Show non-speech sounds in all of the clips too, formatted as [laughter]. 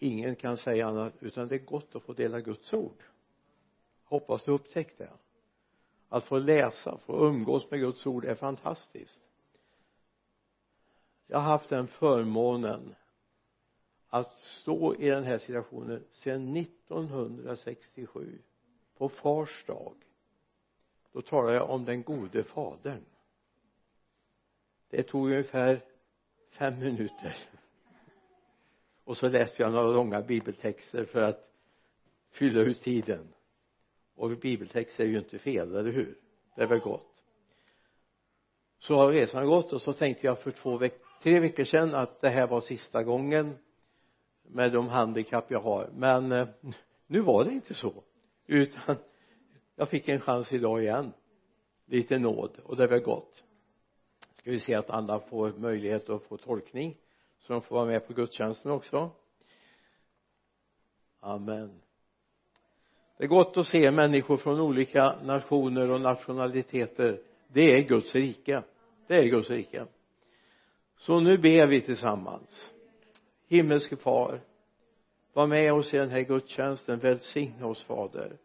ingen kan säga annat utan det är gott att få dela Guds ord. Hoppas du upptäckt det. Att få läsa, få umgås med Guds ord är fantastiskt. Jag har haft den förmånen att stå i den här situationen sedan 1967 på fars dag. Då talar jag om den gode fadern. Det tog ungefär fem minuter och så läste jag några långa bibeltexter för att fylla ut tiden. Och bibeltexter är ju inte fel, eller hur? Det är väl gott. Så har resan gått och så tänkte jag för två veck tre veckor sedan att det här var sista gången med de handikapp jag har. Men eh, nu var det inte så. Utan jag fick en chans idag igen. Lite nåd. Och det är väl gott. Ska vi se att alla får möjlighet att få tolkning så de får vara med på gudstjänsten också. Amen. Det är gott att se människor från olika nationer och nationaliteter. Det är Guds rike. Det är Guds rike. Så nu ber vi tillsammans. Himmelske far var med oss i den här gudstjänsten. Välsigna oss fader.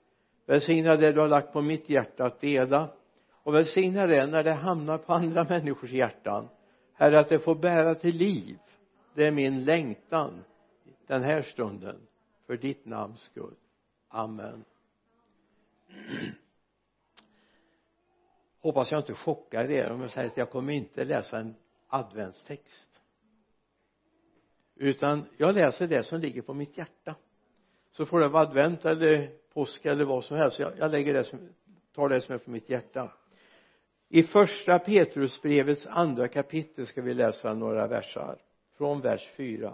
Välsigna det du har lagt på mitt hjärta att dela. Och välsigna det när det hamnar på andra människors hjärtan. Herre att det får bära till liv det är min längtan den här stunden för ditt namns skull. Amen. Hoppas jag inte chockar er om jag säger att jag kommer inte läsa en adventstext. Utan jag läser det som ligger på mitt hjärta. Så får det vara advent eller påsk eller vad som helst. Jag, jag lägger det som, tar det som är på mitt hjärta. I första Petrusbrevets andra kapitel ska vi läsa några versar från vers 4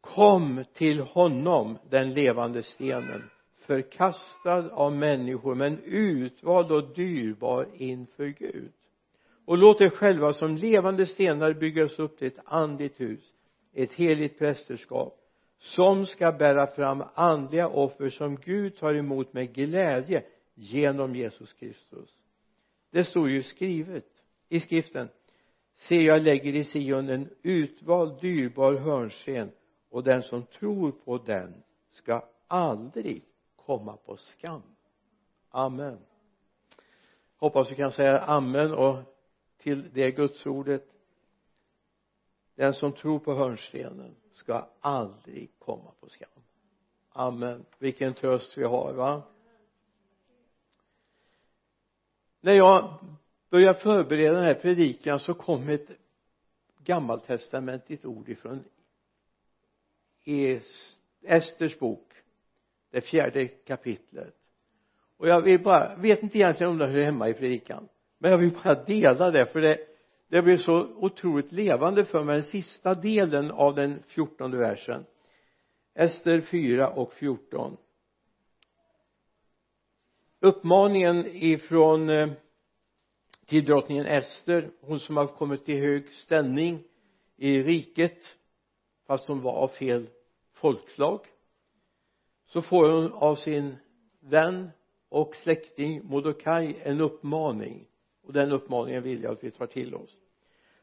kom till honom den levande stenen förkastad av människor men utvald och dyrbar inför Gud. Och låt er själva som levande stenar byggas upp till ett andligt hus ett heligt prästerskap som ska bära fram andliga offer som Gud tar emot med glädje genom Jesus Kristus. Det står ju skrivet i skriften se jag lägger i Sion en utvald dyrbar hörnsten och den som tror på den ska aldrig komma på skam. Amen. Hoppas vi kan säga amen och till det gudsordet. Den som tror på hörnstenen ska aldrig komma på skam. Amen. Vilken tröst vi har va? När jag började förbereda den här predikan så kom ett gammaltestamentligt ord ifrån Esters bok det fjärde kapitlet. Och jag vill bara, vet inte egentligen om det hör hemma i predikan men jag vill bara dela det för det det blev så otroligt levande för mig. Den sista delen av den fjortonde versen Ester 4 och 14 uppmaningen ifrån eh, till drottningen Ester hon som har kommit till hög ställning i riket fast hon var av fel folkslag. Så får hon av sin vän och släkting Modokaj en uppmaning och den uppmaningen vill jag att vi tar till oss.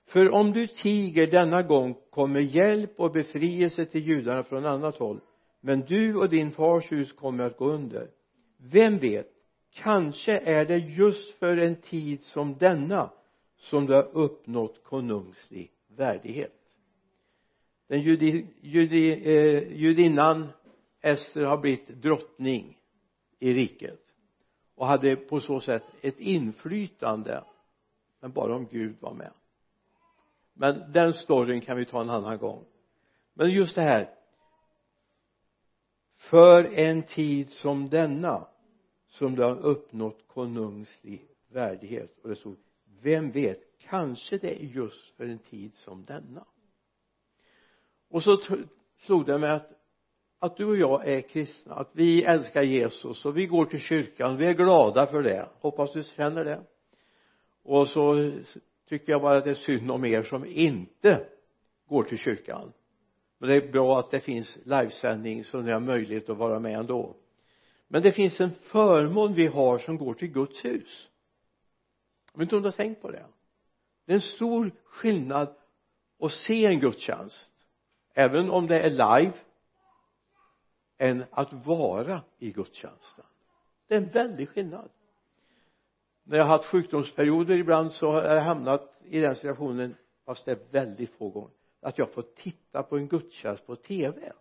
För om du tiger denna gång kommer hjälp och befrielse till judarna från annat håll men du och din fars hus kommer att gå under. Vem vet kanske är det just för en tid som denna som du har uppnått konungslig värdighet. Den judi, judi, eh, judinnan Ester har blivit drottning i riket och hade på så sätt ett inflytande men bara om Gud var med. Men den storyn kan vi ta en annan gång. Men just det här. För en tid som denna som du har uppnått konungslig värdighet. Och det stod vem vet kanske det är just för en tid som denna. Och så slog det mig att att du och jag är kristna att vi älskar Jesus och vi går till kyrkan vi är glada för det. Hoppas du känner det. Och så tycker jag bara att det är synd om er som inte går till kyrkan. Men det är bra att det finns livesändning så ni har möjlighet att vara med ändå men det finns en förmån vi har som går till Guds hus. Jag vet inte om du har tänkt på det. Det är en stor skillnad att se en gudstjänst även om det är live än att vara i gudstjänsten. Det är en väldig skillnad. När jag har haft sjukdomsperioder ibland så har jag hamnat i den situationen fast det är väldigt få gånger att jag får titta på en gudstjänst på tv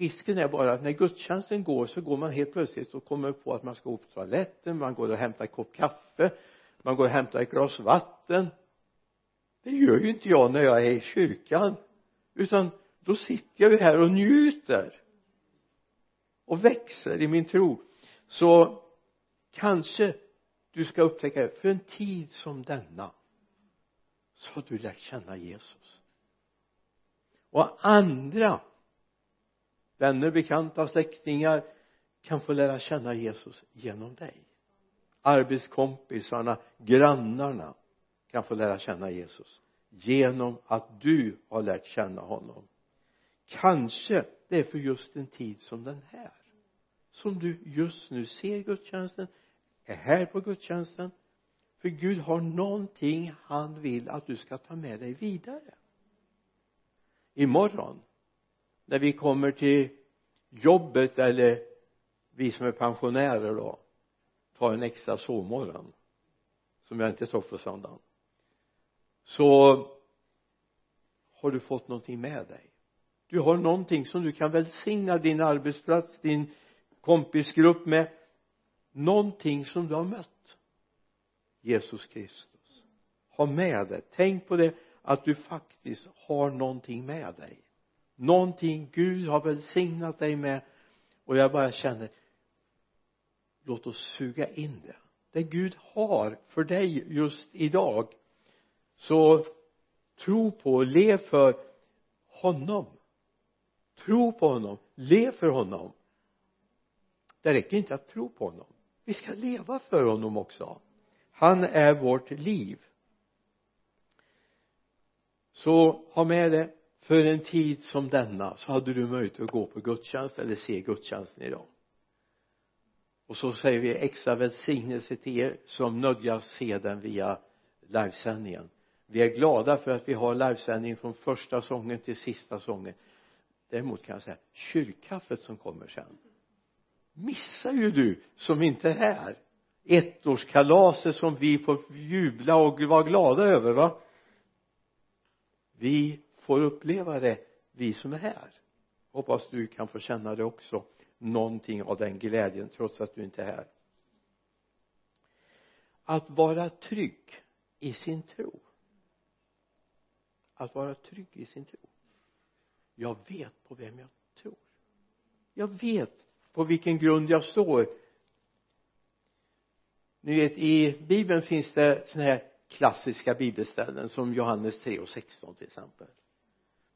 risken är bara att när gudstjänsten går så går man helt plötsligt och kommer på att man ska gå på toaletten man går och hämtar en kopp kaffe man går och hämtar ett glas vatten. Det gör ju inte jag när jag är i kyrkan utan då sitter jag ju här och njuter och växer i min tro. Så kanske du ska upptäcka för en tid som denna så har du lärt känna Jesus. Och andra vänner, bekanta, släktingar kan få lära känna Jesus genom dig. Arbetskompisarna, grannarna kan få lära känna Jesus genom att du har lärt känna honom. Kanske det är för just en tid som den här som du just nu ser gudstjänsten är här på gudstjänsten. För Gud har någonting han vill att du ska ta med dig vidare. Imorgon när vi kommer till jobbet eller vi som är pensionärer då tar en extra sovmorgon som jag inte tog på söndagen. Så har du fått någonting med dig. Du har någonting som du kan välsigna din arbetsplats, din kompisgrupp med. Någonting som du har mött. Jesus Kristus. Ha med dig. Tänk på det att du faktiskt har någonting med dig någonting Gud har välsignat dig med. Och jag bara känner låt oss suga in det. Det Gud har för dig just idag. Så tro på och lev för honom. Tro på honom. Lev för honom. Det räcker inte att tro på honom. Vi ska leva för honom också. Han är vårt liv. Så ha med det för en tid som denna så hade du möjlighet att gå på gudstjänst eller se gudstjänsten idag. Och så säger vi extra välsignelse till er som nödgas se den via livesändningen. Vi är glada för att vi har livesändning från första sången till sista sången. Däremot kan jag säga kyrkkaffet som kommer sen missar ju du som inte är här. Ettårskalaset som vi får jubla och vara glada över va? Vi får uppleva det vi som är här. Hoppas du kan få känna det också någonting av den glädjen trots att du inte är här. Att vara trygg i sin tro. Att vara trygg i sin tro. Jag vet på vem jag tror. Jag vet på vilken grund jag står. Ni vet i bibeln finns det sådana här klassiska bibelställen som Johannes 3 och 16 till exempel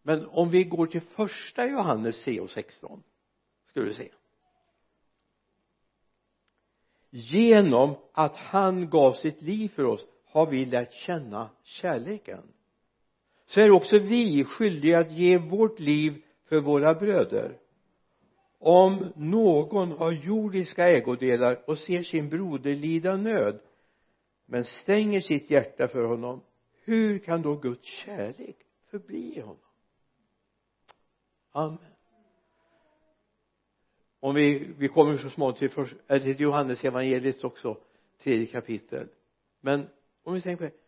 men om vi går till första Johannes 3 och 16 ska du se. Genom att han gav sitt liv för oss har vi lärt känna kärleken. Så är också vi skyldiga att ge vårt liv för våra bröder. Om någon har jordiska ägodelar och ser sin broder lida nöd men stänger sitt hjärta för honom hur kan då Guds kärlek förbli honom? Amen. Om vi, vi kommer så småningom till, för, eh, till Johannes evangeliet också tredje kapitel. Men om vi tänker på det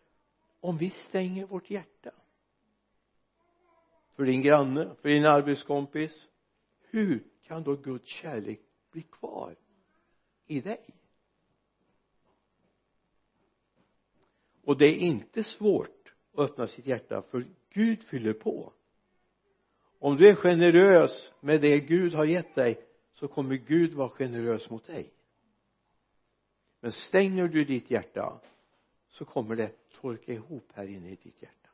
om vi stänger vårt hjärta för din granne, för din arbetskompis hur kan då Guds kärlek bli kvar i dig? Och det är inte svårt att öppna sitt hjärta för Gud fyller på om du är generös med det Gud har gett dig så kommer Gud vara generös mot dig. Men stänger du ditt hjärta så kommer det torka ihop här inne i ditt hjärta.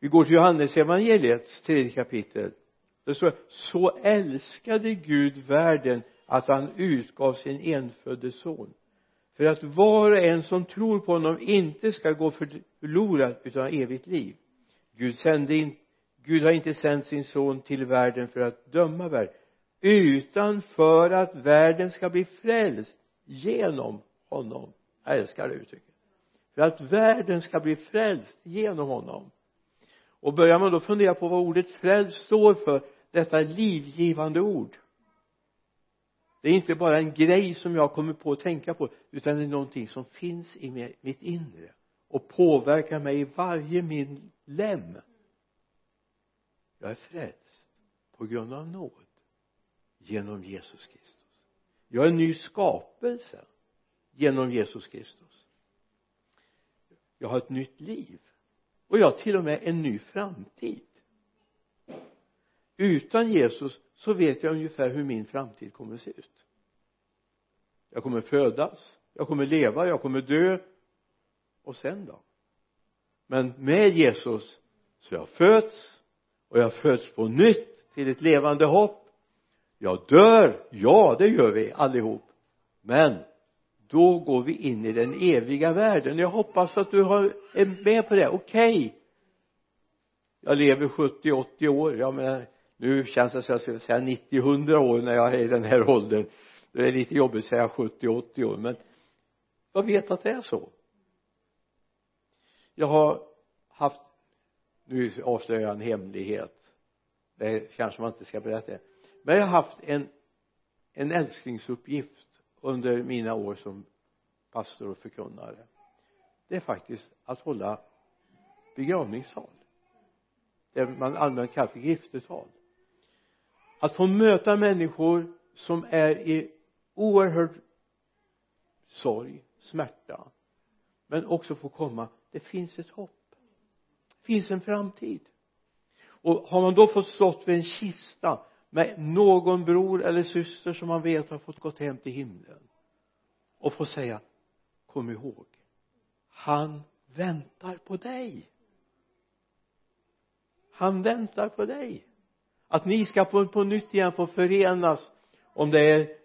Vi går till Johannes evangeliets tredje kapitel. Det står så älskade Gud världen att han utgav sin enfödde son för att var och en som tror på honom inte ska gå förlorad utan ha evigt liv. Gud sände in Gud har inte sänt sin son till världen för att döma världen utan för att världen ska bli frälst genom honom. Jag älskar det uttrycket. För att världen ska bli frälst genom honom. Och börjar man då fundera på vad ordet frälst står för detta livgivande ord. Det är inte bara en grej som jag kommer på att tänka på utan det är någonting som finns i mitt inre och påverkar mig i varje min lem. Jag är frälst på grund av nåd genom Jesus Kristus. Jag är en ny skapelse genom Jesus Kristus. Jag har ett nytt liv och jag har till och med en ny framtid. Utan Jesus så vet jag ungefär hur min framtid kommer att se ut. Jag kommer födas jag kommer leva, jag kommer dö och sen då? Men med Jesus så jag föds och jag föds på nytt till ett levande hopp. Jag dör, ja det gör vi allihop. Men då går vi in i den eviga världen. Jag hoppas att du har, är med på det. Okej. Okay. jag lever 70-80 år. Ja men nu känns det som jag ska säga 90-100 år när jag är i den här åldern. Det är lite jobbigt att säga 70-80 år men jag vet att det är så jag har haft nu avslöjar jag en hemlighet. Det kanske man inte ska berätta. Men jag har haft en en älsklingsuppgift under mina år som pastor och förkunnare. Det är faktiskt att hålla begravningstal. Det man allmänt kallar för giftertal. Att få möta människor som är i oerhörd sorg, smärta men också få komma det finns ett hopp. Det finns en framtid. Och har man då fått stått vid en kista med någon bror eller syster som man vet har fått gått hem till himlen och få säga kom ihåg han väntar på dig. Han väntar på dig. Att ni ska på, på nytt igen få förenas om det är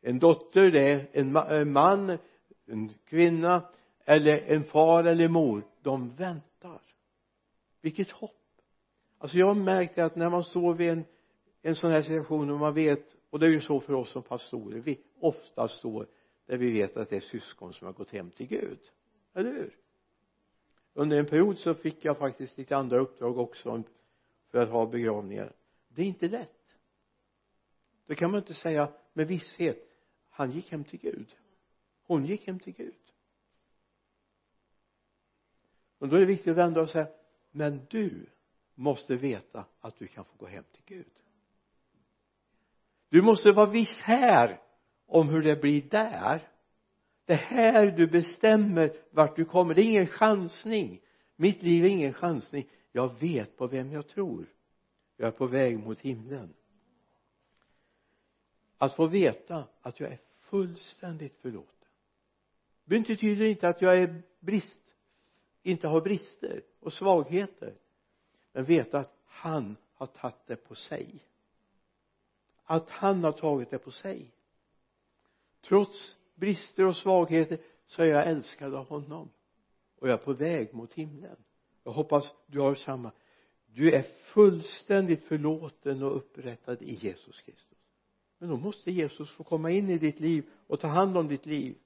en dotter det är en, en man en kvinna eller en far eller mor de väntar. Vilket hopp. Alltså jag har märkt att när man står vid en en sån här situation och man vet och det är ju så för oss som pastorer vi ofta står där vi vet att det är syskon som har gått hem till Gud. Eller hur? Under en period så fick jag faktiskt lite andra uppdrag också för att ha begravningar. Det är inte lätt. Det kan man inte säga med visshet han gick hem till Gud. Hon gick hem till Gud och då är det viktigt att vända och säga men du måste veta att du kan få gå hem till Gud. Du måste vara viss här om hur det blir där. Det är här du bestämmer vart du kommer. Det är ingen chansning. Mitt liv är ingen chansning. Jag vet på vem jag tror. Jag är på väg mot himlen. Att få veta att jag är fullständigt förlåten. Det betyder inte att jag är brist inte har brister och svagheter men veta att han har tagit det på sig. Att han har tagit det på sig. Trots brister och svagheter så är jag älskad av honom. Och jag är på väg mot himlen. Jag hoppas du har samma. Du är fullständigt förlåten och upprättad i Jesus Kristus. Men då måste Jesus få komma in i ditt liv och ta hand om ditt liv.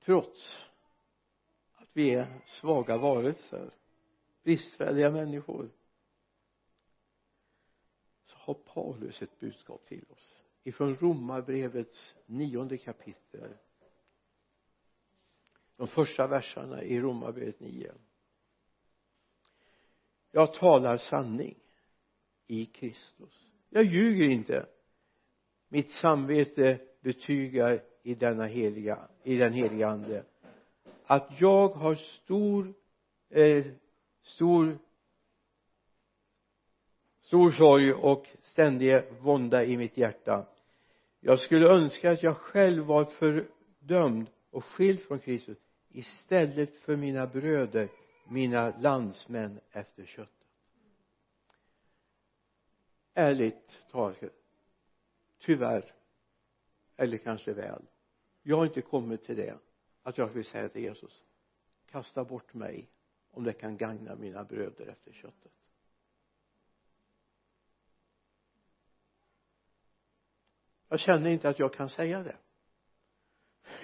Trots att vi är svaga varelser bristfälliga människor så har Paulus ett budskap till oss ifrån romarbrevets nionde kapitel. De första verserna i romarbrevet 9 jag talar sanning i Kristus. Jag ljuger inte. Mitt samvete betygar i denna heliga i den heliga ande. Att jag har stor eh, stor stor sorg och ständig vånda i mitt hjärta. Jag skulle önska att jag själv var fördömd och skild från Kristus istället för mina bröder mina landsmän efter köttet. Ärligt talat tyvärr eller kanske väl jag har inte kommit till det att jag vill säga till Jesus kasta bort mig om det kan gagna mina bröder efter köttet. Jag känner inte att jag kan säga det.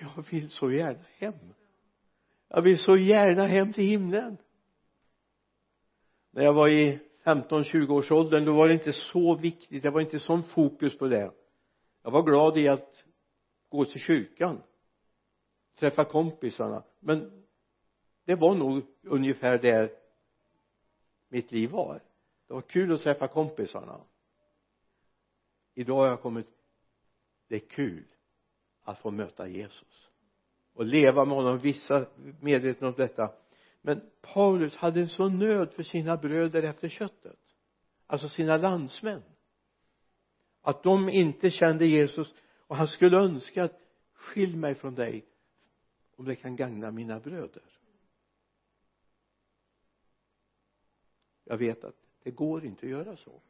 Jag vill så gärna hem. Jag vill så gärna hem till himlen. När jag var i 15-20 års åldern då var det inte så viktigt. Det var inte sån fokus på det. Jag var glad i att gå till kyrkan träffa kompisarna. Men det var nog ungefär där mitt liv var. Det var kul att träffa kompisarna. Idag har jag kommit det är kul att få möta Jesus och leva med honom vissa medvetna om detta. Men Paulus hade en sån nöd för sina bröder efter köttet alltså sina landsmän att de inte kände Jesus och han skulle önska att skilj mig från dig om det kan gagna mina bröder. Jag vet att det går inte att göra så.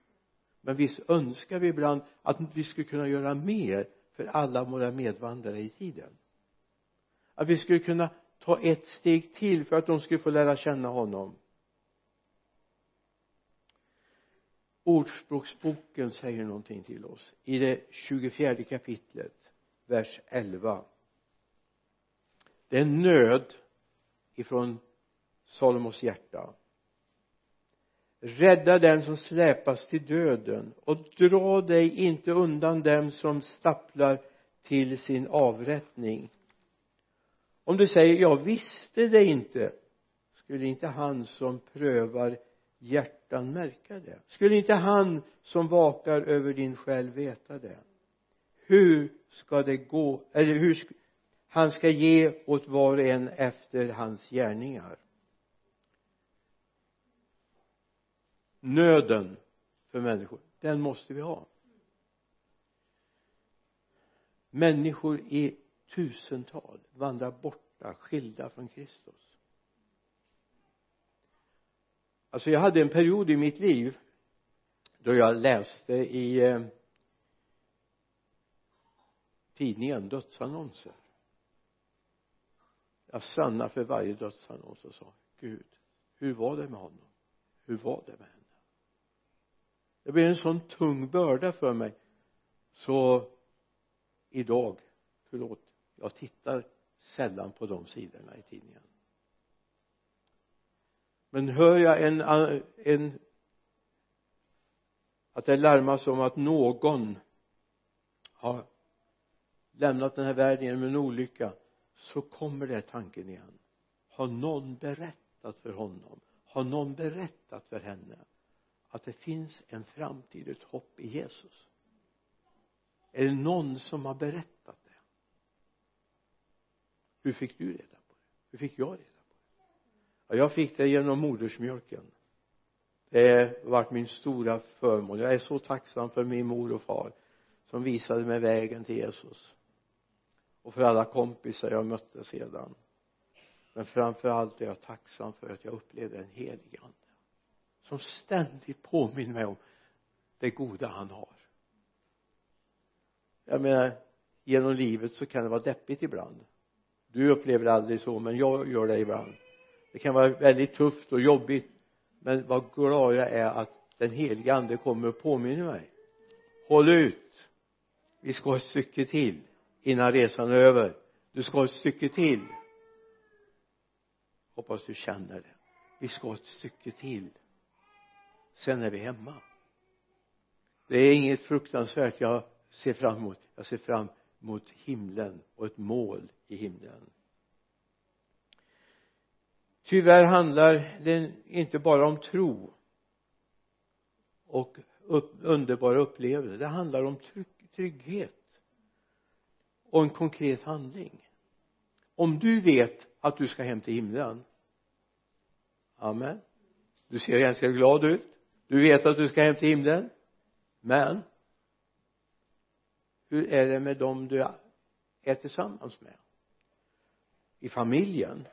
Men visst önskar vi ibland att vi skulle kunna göra mer för alla våra medvandrare i tiden. Att vi skulle kunna ta ett steg till för att de skulle få lära känna honom. Ordspråksboken säger någonting till oss. I det 24 kapitlet vers 11 det är nöd ifrån Salomos hjärta. Rädda den som släpas till döden och dra dig inte undan dem som stapplar till sin avrättning. Om du säger jag visste det inte skulle inte han som prövar hjärtan märka det? Skulle inte han som vakar över din själ veta det? Hur ska det gå? Eller hur han ska ge åt var och en efter hans gärningar. Nöden för människor den måste vi ha. Människor i tusental vandrar borta skilda från Kristus. Alltså jag hade en period i mitt liv då jag läste i eh, tidningen dödsannonser. Jag stannade för varje dödsannons och sa Gud hur var det med honom? Hur var det med henne? Det blev en sån tung börda för mig. Så idag förlåt jag tittar sällan på de sidorna i tidningen men hör jag en, en att det larmas om att någon har lämnat den här världen genom en olycka så kommer den tanken igen. Har någon berättat för honom har någon berättat för henne att det finns en framtid ett hopp i Jesus? Är det någon som har berättat det? Hur fick du reda på det? Hur fick jag reda på det? Ja, jag fick det genom modersmjölken. Det har varit min stora förmån. Jag är så tacksam för min mor och far som visade mig vägen till Jesus. Och för alla kompisar jag mötte sedan. Men framför allt är jag tacksam för att jag upplevde en helig ande. Som ständigt påminner mig om det goda han har. Jag menar genom livet så kan det vara deppigt ibland. Du upplever det aldrig så men jag gör det ibland det kan vara väldigt tufft och jobbigt men vad glad jag är att den heliga ande kommer och påminner mig. Håll ut. Vi ska ha ett stycke till innan resan är över. Du ska ha ett stycke till. Hoppas du känner det. Vi ska ha ett stycke till. Sen är vi hemma. Det är inget fruktansvärt jag ser fram emot. Jag ser fram emot himlen och ett mål i himlen tyvärr handlar det inte bara om tro och upp, underbara upplevelser. Det handlar om trygghet och en konkret handling. Om du vet att du ska hem till himlen amen. Du ser ganska glad ut. Du vet att du ska hem till himlen men hur är det med dem du är tillsammans med? I familjen?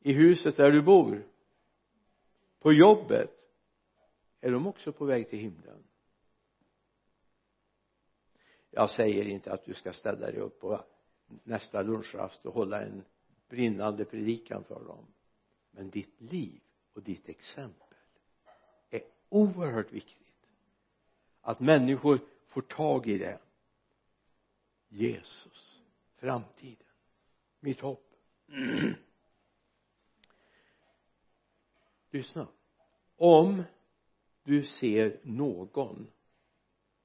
I huset där du bor. På jobbet är de också på väg till himlen. Jag säger inte att du ska ställa dig upp på nästa lunchrast och hålla en brinnande predikan för dem. Men ditt liv och ditt exempel är oerhört viktigt. Att människor får tag i det. Jesus framtiden mitt hopp. [clears throat] lyssna. Om du ser någon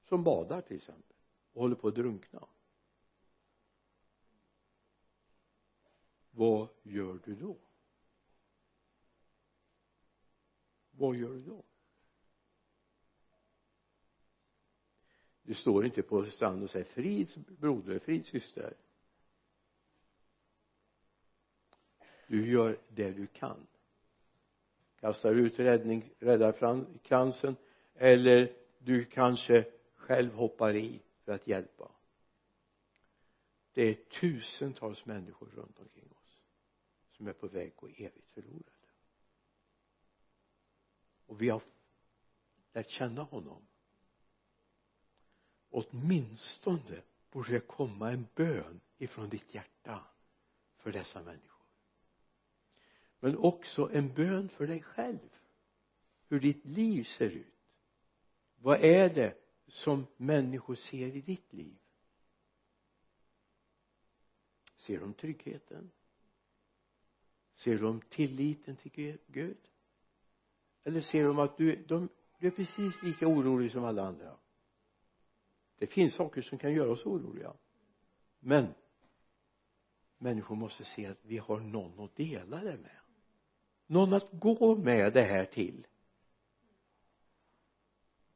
som badar till exempel och håller på att drunkna vad gör du då? Vad gör du då? Du står inte på stranden och säger frid broder, frid syster. Du gör det du kan kastar ut räddning, räddarkransen eller du kanske själv hoppar i för att hjälpa. Det är tusentals människor runt omkring oss som är på väg att gå evigt förlorade. Och vi har lärt känna honom. Åtminstone borde det komma en bön ifrån ditt hjärta för dessa människor men också en bön för dig själv. Hur ditt liv ser ut. Vad är det som människor ser i ditt liv? Ser de tryggheten? Ser de tilliten till Gud? Eller ser de att du, de, du är precis lika orolig som alla andra? Det finns saker som kan göra oss oroliga. Men människor måste se att vi har någon att dela det med någon att gå med det här till.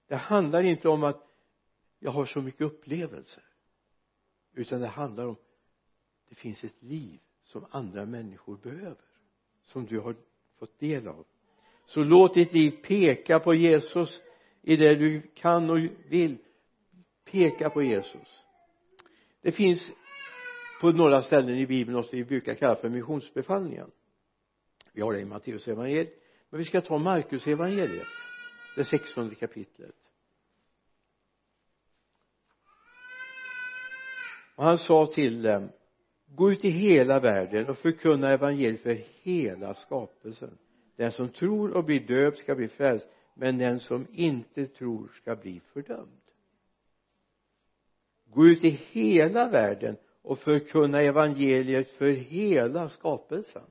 Det handlar inte om att jag har så mycket upplevelser utan det handlar om det finns ett liv som andra människor behöver som du har fått del av. Så låt ditt liv peka på Jesus i det du kan och vill. Peka på Jesus. Det finns på några ställen i bibeln något vi brukar kalla för missionsbefallningen vi har det i Matteus evangeliet men vi ska ta Markus evangeliet det sextonde kapitlet. Och han sa till dem gå ut i hela världen och förkunna evangeliet för hela skapelsen. Den som tror och blir döpt ska bli frälst men den som inte tror ska bli fördömd. Gå ut i hela världen och förkunna evangeliet för hela skapelsen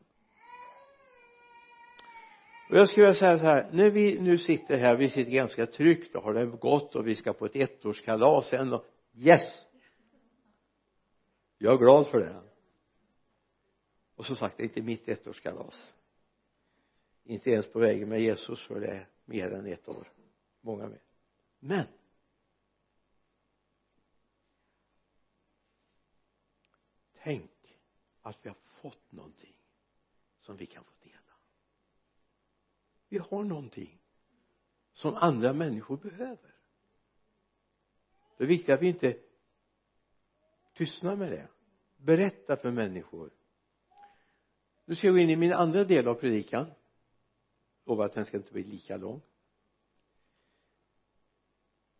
och jag skulle vilja säga så här när vi nu sitter här vi sitter ganska tryggt och har det gott och vi ska på ett ettårskalas sen och yes! Jag är glad för det. Och som sagt det är inte mitt ettårskalas. Inte ens på vägen med Jesus för det är mer än ett år. Många mer. Men! Tänk att vi har fått någonting som vi kan få vi har någonting som andra människor behöver. Det är viktigt att vi inte tystnar med det. Berätta för människor. Nu ska jag gå in i min andra del av predikan. Lovar att den ska inte bli lika lång.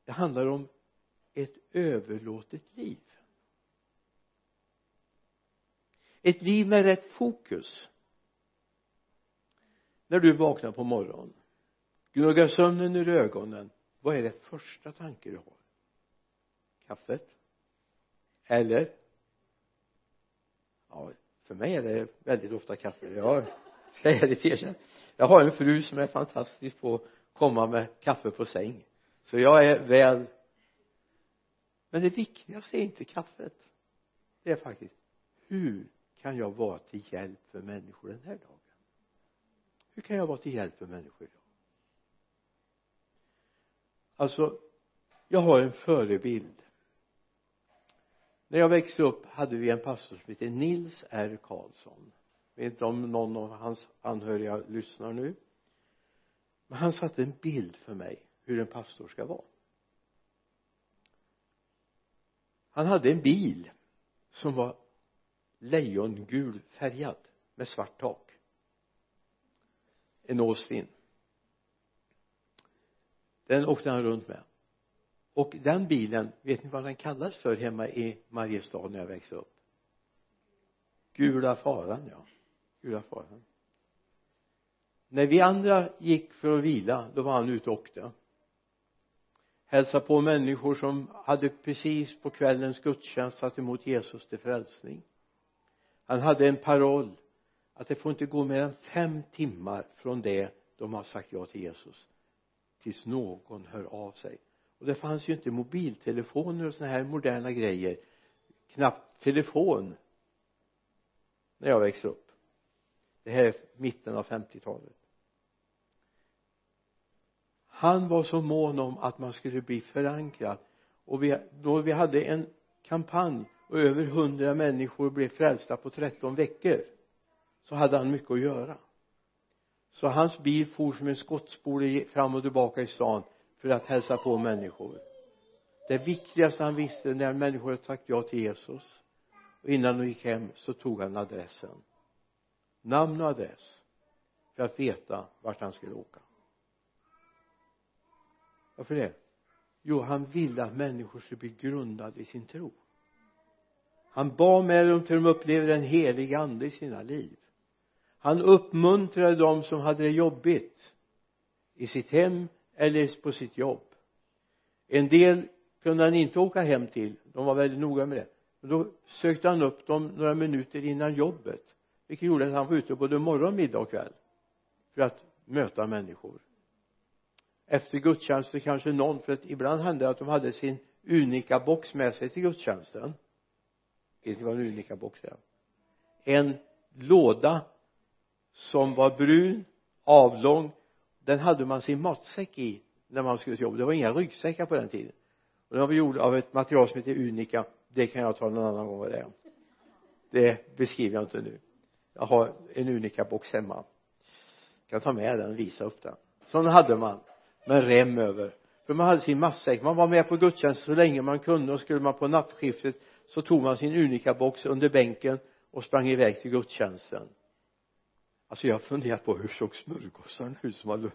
Det handlar om ett överlåtet liv. Ett liv med rätt fokus när du vaknar på morgonen gnuggar sömnen ur ögonen vad är det första tanke du har? Kaffet? Eller? Ja för mig är det väldigt ofta kaffe. Jag ska ärligt erkänna. Jag har en fru som är fantastisk på att komma med kaffe på säng. Så jag är väl men det viktigaste är inte kaffet. Det är faktiskt hur kan jag vara till hjälp för människor den här dagen? Hur kan jag vara till hjälp för människor idag alltså jag har en förebild. När jag växte upp hade vi en pastor som hette Nils R. Karlsson. Jag vet inte om någon av hans anhöriga lyssnar nu. Men han satte en bild för mig hur en pastor ska vara. Han hade en bil som var lejongul färgad med svart tak en Austin den åkte han runt med. Och den bilen vet ni vad den kallas för hemma i Mariestad när jag växte upp? Gula faran ja. Gula faran. När vi andra gick för att vila då var han ute och åkte. Hälsade på människor som hade precis på kvällens gudstjänst satt emot Jesus till frälsning. Han hade en paroll att det får inte gå mer än fem timmar från det de har sagt ja till Jesus tills någon hör av sig. Och det fanns ju inte mobiltelefoner och sådana här moderna grejer. Knappt telefon när jag växte upp. Det här är mitten av 50-talet han var så mån om att man skulle bli förankrad. Och vi, då vi hade en kampanj och över hundra människor blev frälsta på 13 veckor så hade han mycket att göra. Så hans bil for som en skottspole fram och tillbaka i stan för att hälsa på människor. Det viktigaste han visste när människor hade sagt ja till Jesus och innan de gick hem så tog han adressen. Namn och adress för att veta vart han skulle åka. Varför det? Jo han ville att människor skulle bli grundade i sin tro. Han bad med dem till de upplevde den helig ande i sina liv han uppmuntrade dem som hade det jobbigt i sitt hem eller på sitt jobb. En del kunde han inte åka hem till. De var väldigt noga med det. Men då sökte han upp dem några minuter innan jobbet vilket gjorde att han var ute både morgon, middag och kväll för att möta människor. Efter gudstjänsten kanske någon för att ibland hände det att de hade sin unika box med sig till gudstjänsten. Vet ni vad en unika box är? En låda som var brun avlång. Den hade man sin matsäck i när man skulle till jobbet. Det var inga ryggsäckar på den tiden. Och den var gjord av ett material som heter unika det kan jag ta någon annan gång vad det är. Det beskriver jag inte nu. Jag har en unika box hemma. Jag kan ta med den och visa upp den. Sån hade man med rem över. För man hade sin matsäck. Man var med på gudstjänst så länge man kunde. Och skulle man på nattskiftet så tog man sin unika box under bänken och sprang iväg till gudstjänsten alltså jag har funderat på hur såg smörgåsarna ut som hade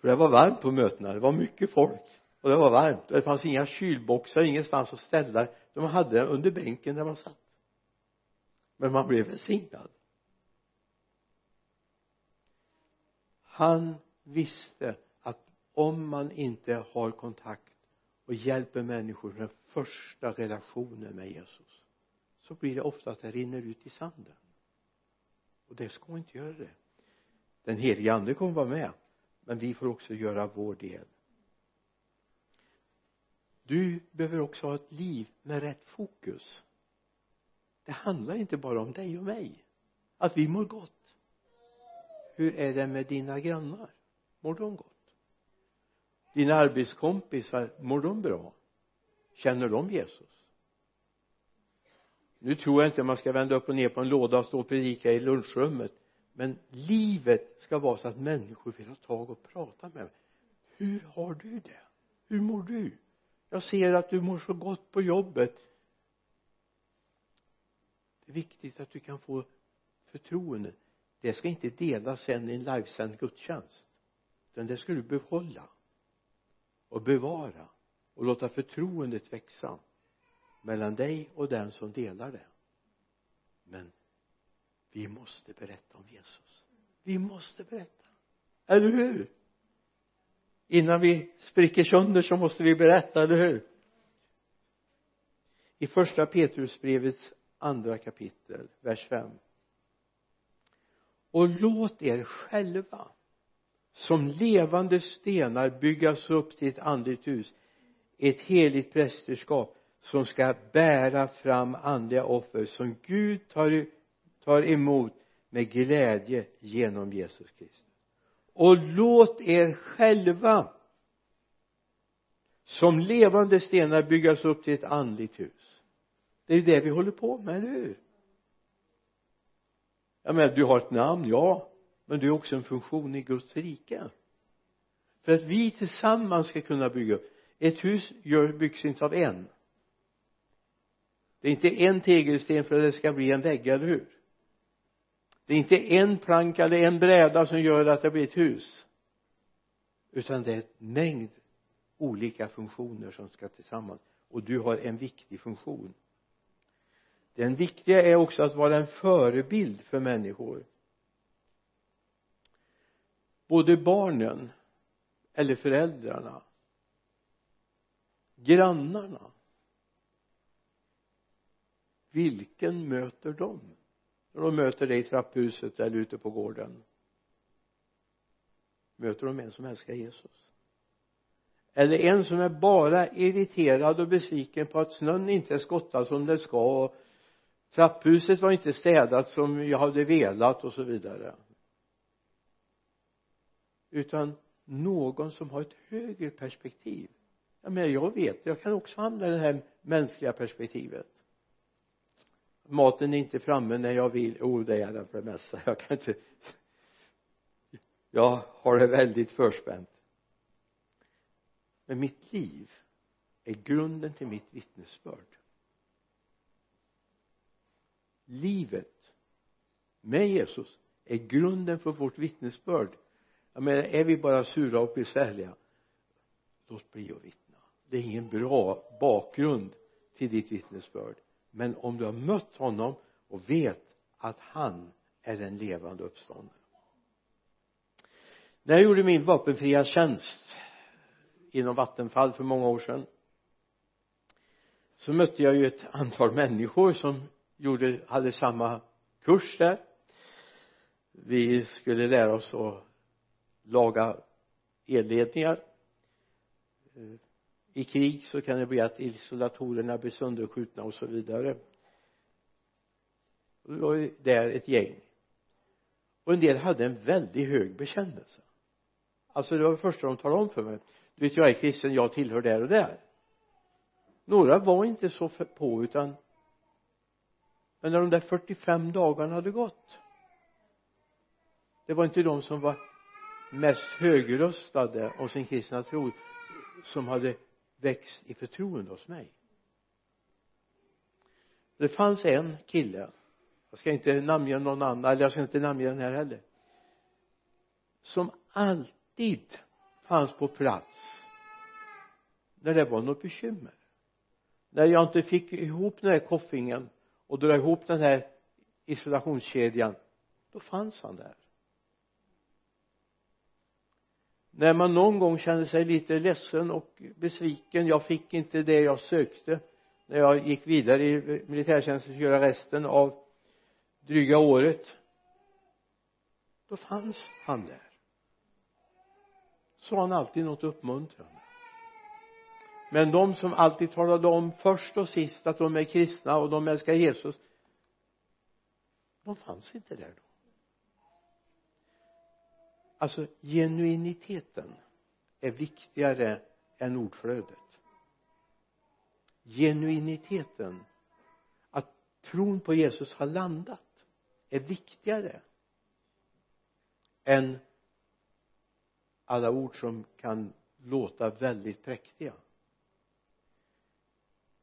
för det var varmt på mötena det var mycket folk och det var varmt. Och det fanns inga kylboxar ingenstans att ställa. De hade det under bänken där man satt. Men man blev välsignad. Han visste att om man inte har kontakt och hjälper människor med den första relationen med Jesus så blir det ofta att det rinner ut i sanden och det ska inte göra det. Den helige ande kommer vara med men vi får också göra vår del. Du behöver också ha ett liv med rätt fokus. Det handlar inte bara om dig och mig att vi mår gott. Hur är det med dina grannar? Mår de gott? Dina arbetskompisar mår de bra? Känner de Jesus? Nu tror jag inte man ska vända upp och ner på en låda och stå och predika i lunchrummet. Men livet ska vara så att människor vill ha tag och prata med mig. Hur har du det? Hur mår du? Jag ser att du mår så gott på jobbet. Det är viktigt att du kan få förtroende. Det ska inte delas sen i en livesänd gudstjänst. Utan det ska du behålla och bevara och låta förtroendet växa mellan dig och den som delar det. Men vi måste berätta om Jesus. Vi måste berätta. Eller hur? Innan vi spricker sönder så måste vi berätta, eller hur? I första Petrusbrevets andra kapitel vers 5 och låt er själva som levande stenar byggas upp till ett andligt hus ett heligt prästerskap som ska bära fram andliga offer som Gud tar, tar emot med glädje genom Jesus Kristus. Och låt er själva som levande stenar byggas upp till ett andligt hus. Det är ju det vi håller på med, eller hur? Jag menar du har ett namn, ja men du är också en funktion i Guds rike. För att vi tillsammans ska kunna bygga upp ett hus byggs inte av en det är inte en tegelsten för att det ska bli en vägg, eller hur? Det är inte en planka eller en bräda som gör att det blir ett hus. Utan det är en mängd olika funktioner som ska tillsammans. Och du har en viktig funktion. Den viktiga är också att vara en förebild för människor. Både barnen eller föräldrarna. Grannarna vilken möter de? När de möter dig i trapphuset eller ute på gården. Möter de en som älskar Jesus? Eller en som är bara irriterad och besviken på att snön inte är skottad som det ska och trapphuset var inte städat som jag hade velat och så vidare. Utan någon som har ett högre perspektiv. Jag menar jag vet jag kan också hamna i det här mänskliga perspektivet maten är inte framme när jag vill. Oh det är den för det mesta. Jag kan inte jag har det väldigt förspänt. Men mitt liv är grunden till mitt vittnesbörd. Livet med Jesus är grunden för vårt vittnesbörd. Jag menar är vi bara sura och besvärliga låt bli att vittna. Det är ingen bra bakgrund till ditt vittnesbörd men om du har mött honom och vet att han är den levande uppståndne när jag gjorde min vapenfria tjänst inom Vattenfall för många år sedan så mötte jag ju ett antal människor som gjorde, hade samma kurs där. Vi skulle lära oss att laga elledningar eh, i krig så kan det bli att isolatorerna blir sönderskjutna och så vidare. Och det var där ett gäng. Och en del hade en väldigt hög bekännelse. Alltså det var det första de talade om för mig. Du vet jag är kristen, jag tillhör där och där. Några var inte så på utan men när de där 45 dagarna hade gått det var inte de som var mest högröstade av sin kristna tro som hade växt i förtroende hos mig. Det fanns en kille jag ska inte namnge någon annan eller jag ska inte namnge den här heller som alltid fanns på plats när det var något bekymmer. När jag inte fick ihop den här koffingen och dra ihop den här isolationskedjan då fanns han där. När man någon gång kände sig lite ledsen och besviken jag fick inte det jag sökte. När jag gick vidare i militärtjänsten och göra resten av dryga året. Då fanns han där. Sa han alltid något uppmuntrande. Men de som alltid talade om först och sist att de är kristna och de älskar Jesus de fanns inte där då alltså genuiniteten är viktigare än ordflödet. Genuiniteten att tron på Jesus har landat är viktigare än alla ord som kan låta väldigt präktiga.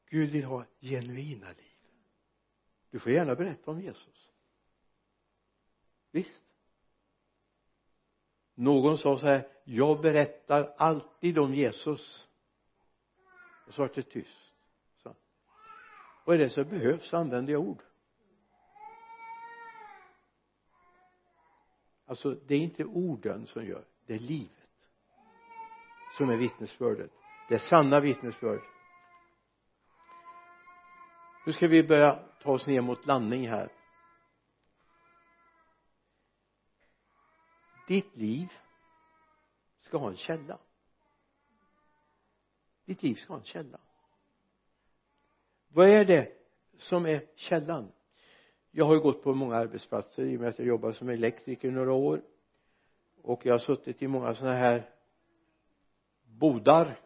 Gud vill ha genuina liv. Du får gärna berätta om Jesus. Visst någon sa så här jag berättar alltid om Jesus. Och så vart det tyst. Så. och är det så behövs? Använder jag ord. Alltså det är inte orden som gör det är livet som är vittnesbördet. Det är sanna vittnesbörd. Nu ska vi börja ta oss ner mot landning här. Ditt liv ska ha en källa. Ditt liv ska ha en källa. Vad är det som är källan? Jag har ju gått på många arbetsplatser i och med att jag jobbade som elektriker i några år. Och jag har suttit i många sådana här bodar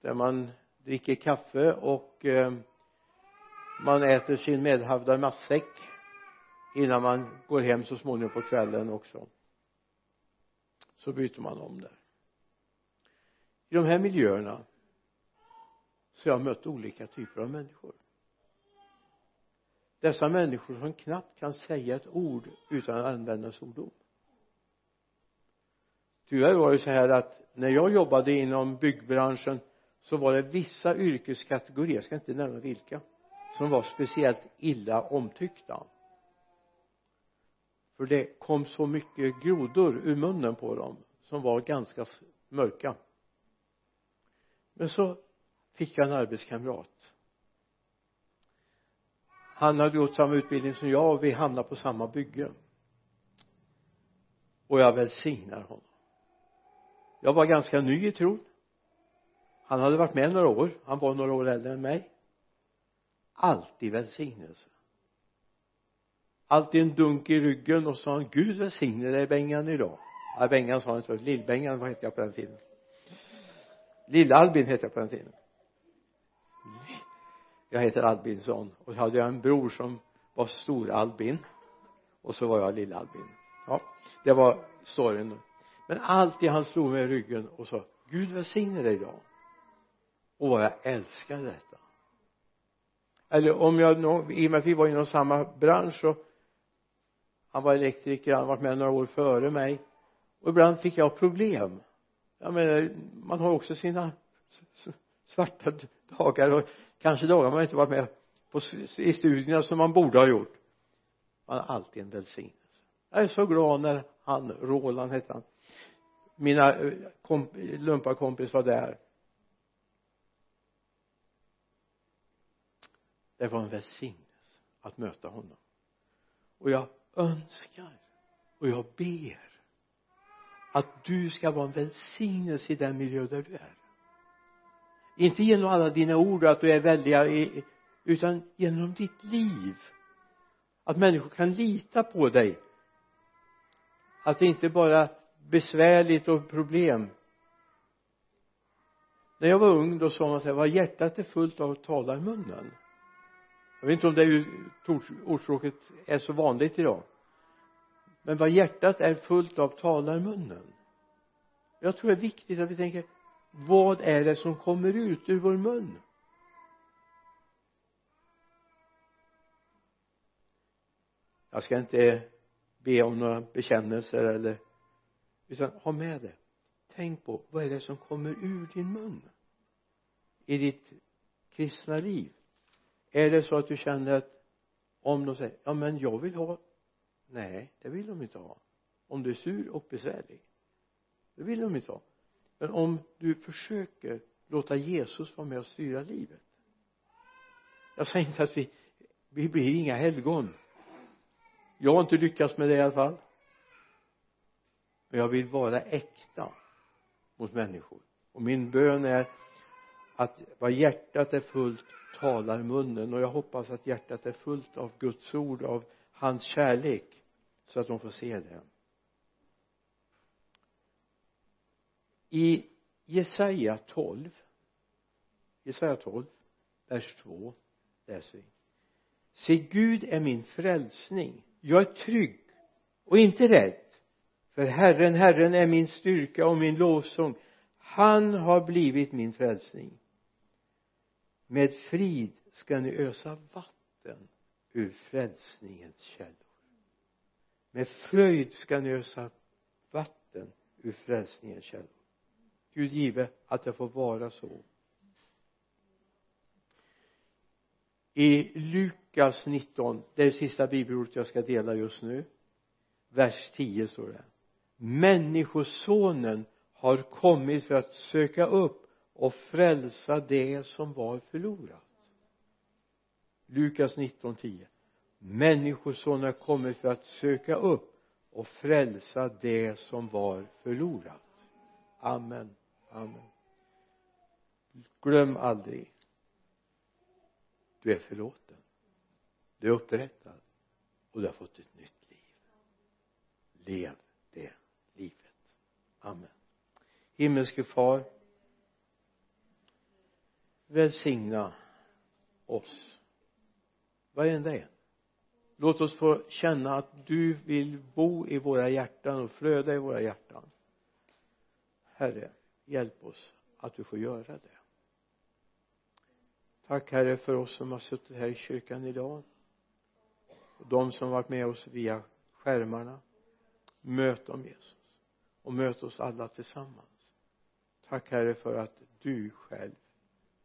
där man dricker kaffe och eh, man äter sin medhavda matsäck innan man går hem så småningom på kvällen också så byter man om där. I de här miljöerna så har jag mött olika typer av människor. Dessa människor som knappt kan säga ett ord utan att använda svordom tyvärr var det så här att när jag jobbade inom byggbranschen så var det vissa yrkeskategorier, jag ska inte nämna vilka som var speciellt illa omtyckta för det kom så mycket grodor ur munnen på dem som var ganska mörka. Men så fick jag en arbetskamrat. Han hade gått samma utbildning som jag och vi hamnade på samma bygge. Och jag välsignar honom. Jag var ganska ny i tron. Han hade varit med några år. Han var några år äldre än mig. Alltid välsignelse alltid en dunk i ryggen och sa han Gud välsigne dig Bengan idag. Ja Bengan sa han inte Lill-Bengan vad hette jag på den tiden? Lill-Albin hette jag på den tiden. Jag heter Albinsson och så hade jag en bror som var stor-Albin och så var jag lill-Albin. Ja det var storyn. Men alltid han slog mig i ryggen och sa Gud välsigne dig idag. Och vad jag älskade detta. Eller om jag i och med att vi var inom samma bransch så han var elektriker, han har varit med några år före mig. Och ibland fick jag problem. Jag menar man har också sina svarta dagar och kanske dagar man inte varit med på, i studierna som man borde ha gjort. Man har alltid en välsignelse. Jag är så glad när han, Roland hette han mina eh, komp lumparkompis var där. Det var en välsignelse att möta honom. Och jag önskar. Och jag ber att du ska vara en välsignelse i den miljö där du är. Inte genom alla dina ord att du är väldiga utan genom ditt liv. Att människor kan lita på dig. Att det inte bara är besvärligt och problem. När jag var ung då sa man så här vad hjärtat är fullt av talar munnen jag vet inte om det ordspråket är så vanligt idag. Men vad hjärtat är fullt av talar munnen. Jag tror det är viktigt att vi tänker vad är det som kommer ut ur vår mun? Jag ska inte be om några bekännelser eller utan ha med det. Tänk på vad är det som kommer ur din mun? I ditt kristna liv? Är det så att du känner att om de säger ja men jag vill ha nej det vill de inte ha. Om du är sur och besvärlig det vill de inte ha. Men om du försöker låta Jesus vara med och styra livet. Jag säger inte att vi vi blir inga helgon. Jag har inte lyckats med det i alla fall. Men jag vill vara äkta mot människor. Och min bön är att vad hjärtat är fullt talar munnen och jag hoppas att hjärtat är fullt av Guds ord av hans kärlek så att de får se det. I Jesaja 12 Jesaja 12 vers 2 läser vi. Se Gud är min frälsning. Jag är trygg och inte rädd för Herren, Herren är min styrka och min lovsång. Han har blivit min frälsning med frid ska ni ösa vatten ur frälsningens källor. Med fröjd ska ni ösa vatten ur frälsningens källor. Gud give att det får vara så. I Lukas 19 det är det sista bibelordet jag ska dela just nu. Vers 10 står det. Människosonen har kommit för att söka upp och frälsa det som var förlorat. Lukas 19.10 människosonen har kommit för att söka upp och frälsa det som var förlorat. Amen. Amen. Glöm aldrig. Du är förlåten. Du är upprättad. Och du har fått ett nytt liv. Lev det livet. Amen. Himmelske far välsigna oss. Varenda en låt oss få känna att du vill bo i våra hjärtan och flöda i våra hjärtan. Herre hjälp oss att du får göra det. Tack herre för oss som har suttit här i kyrkan idag. Och de som varit med oss via skärmarna. Möt dem Jesus och möt oss alla tillsammans. Tack herre för att du själv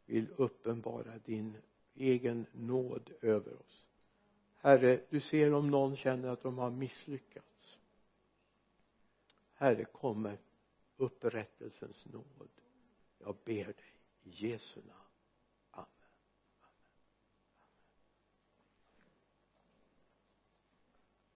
vill uppenbara din egen nåd över oss. Herre du ser om någon känner att de har misslyckats. Herre kommer upprättelsens nåd. Jag ber dig i Jesu namn.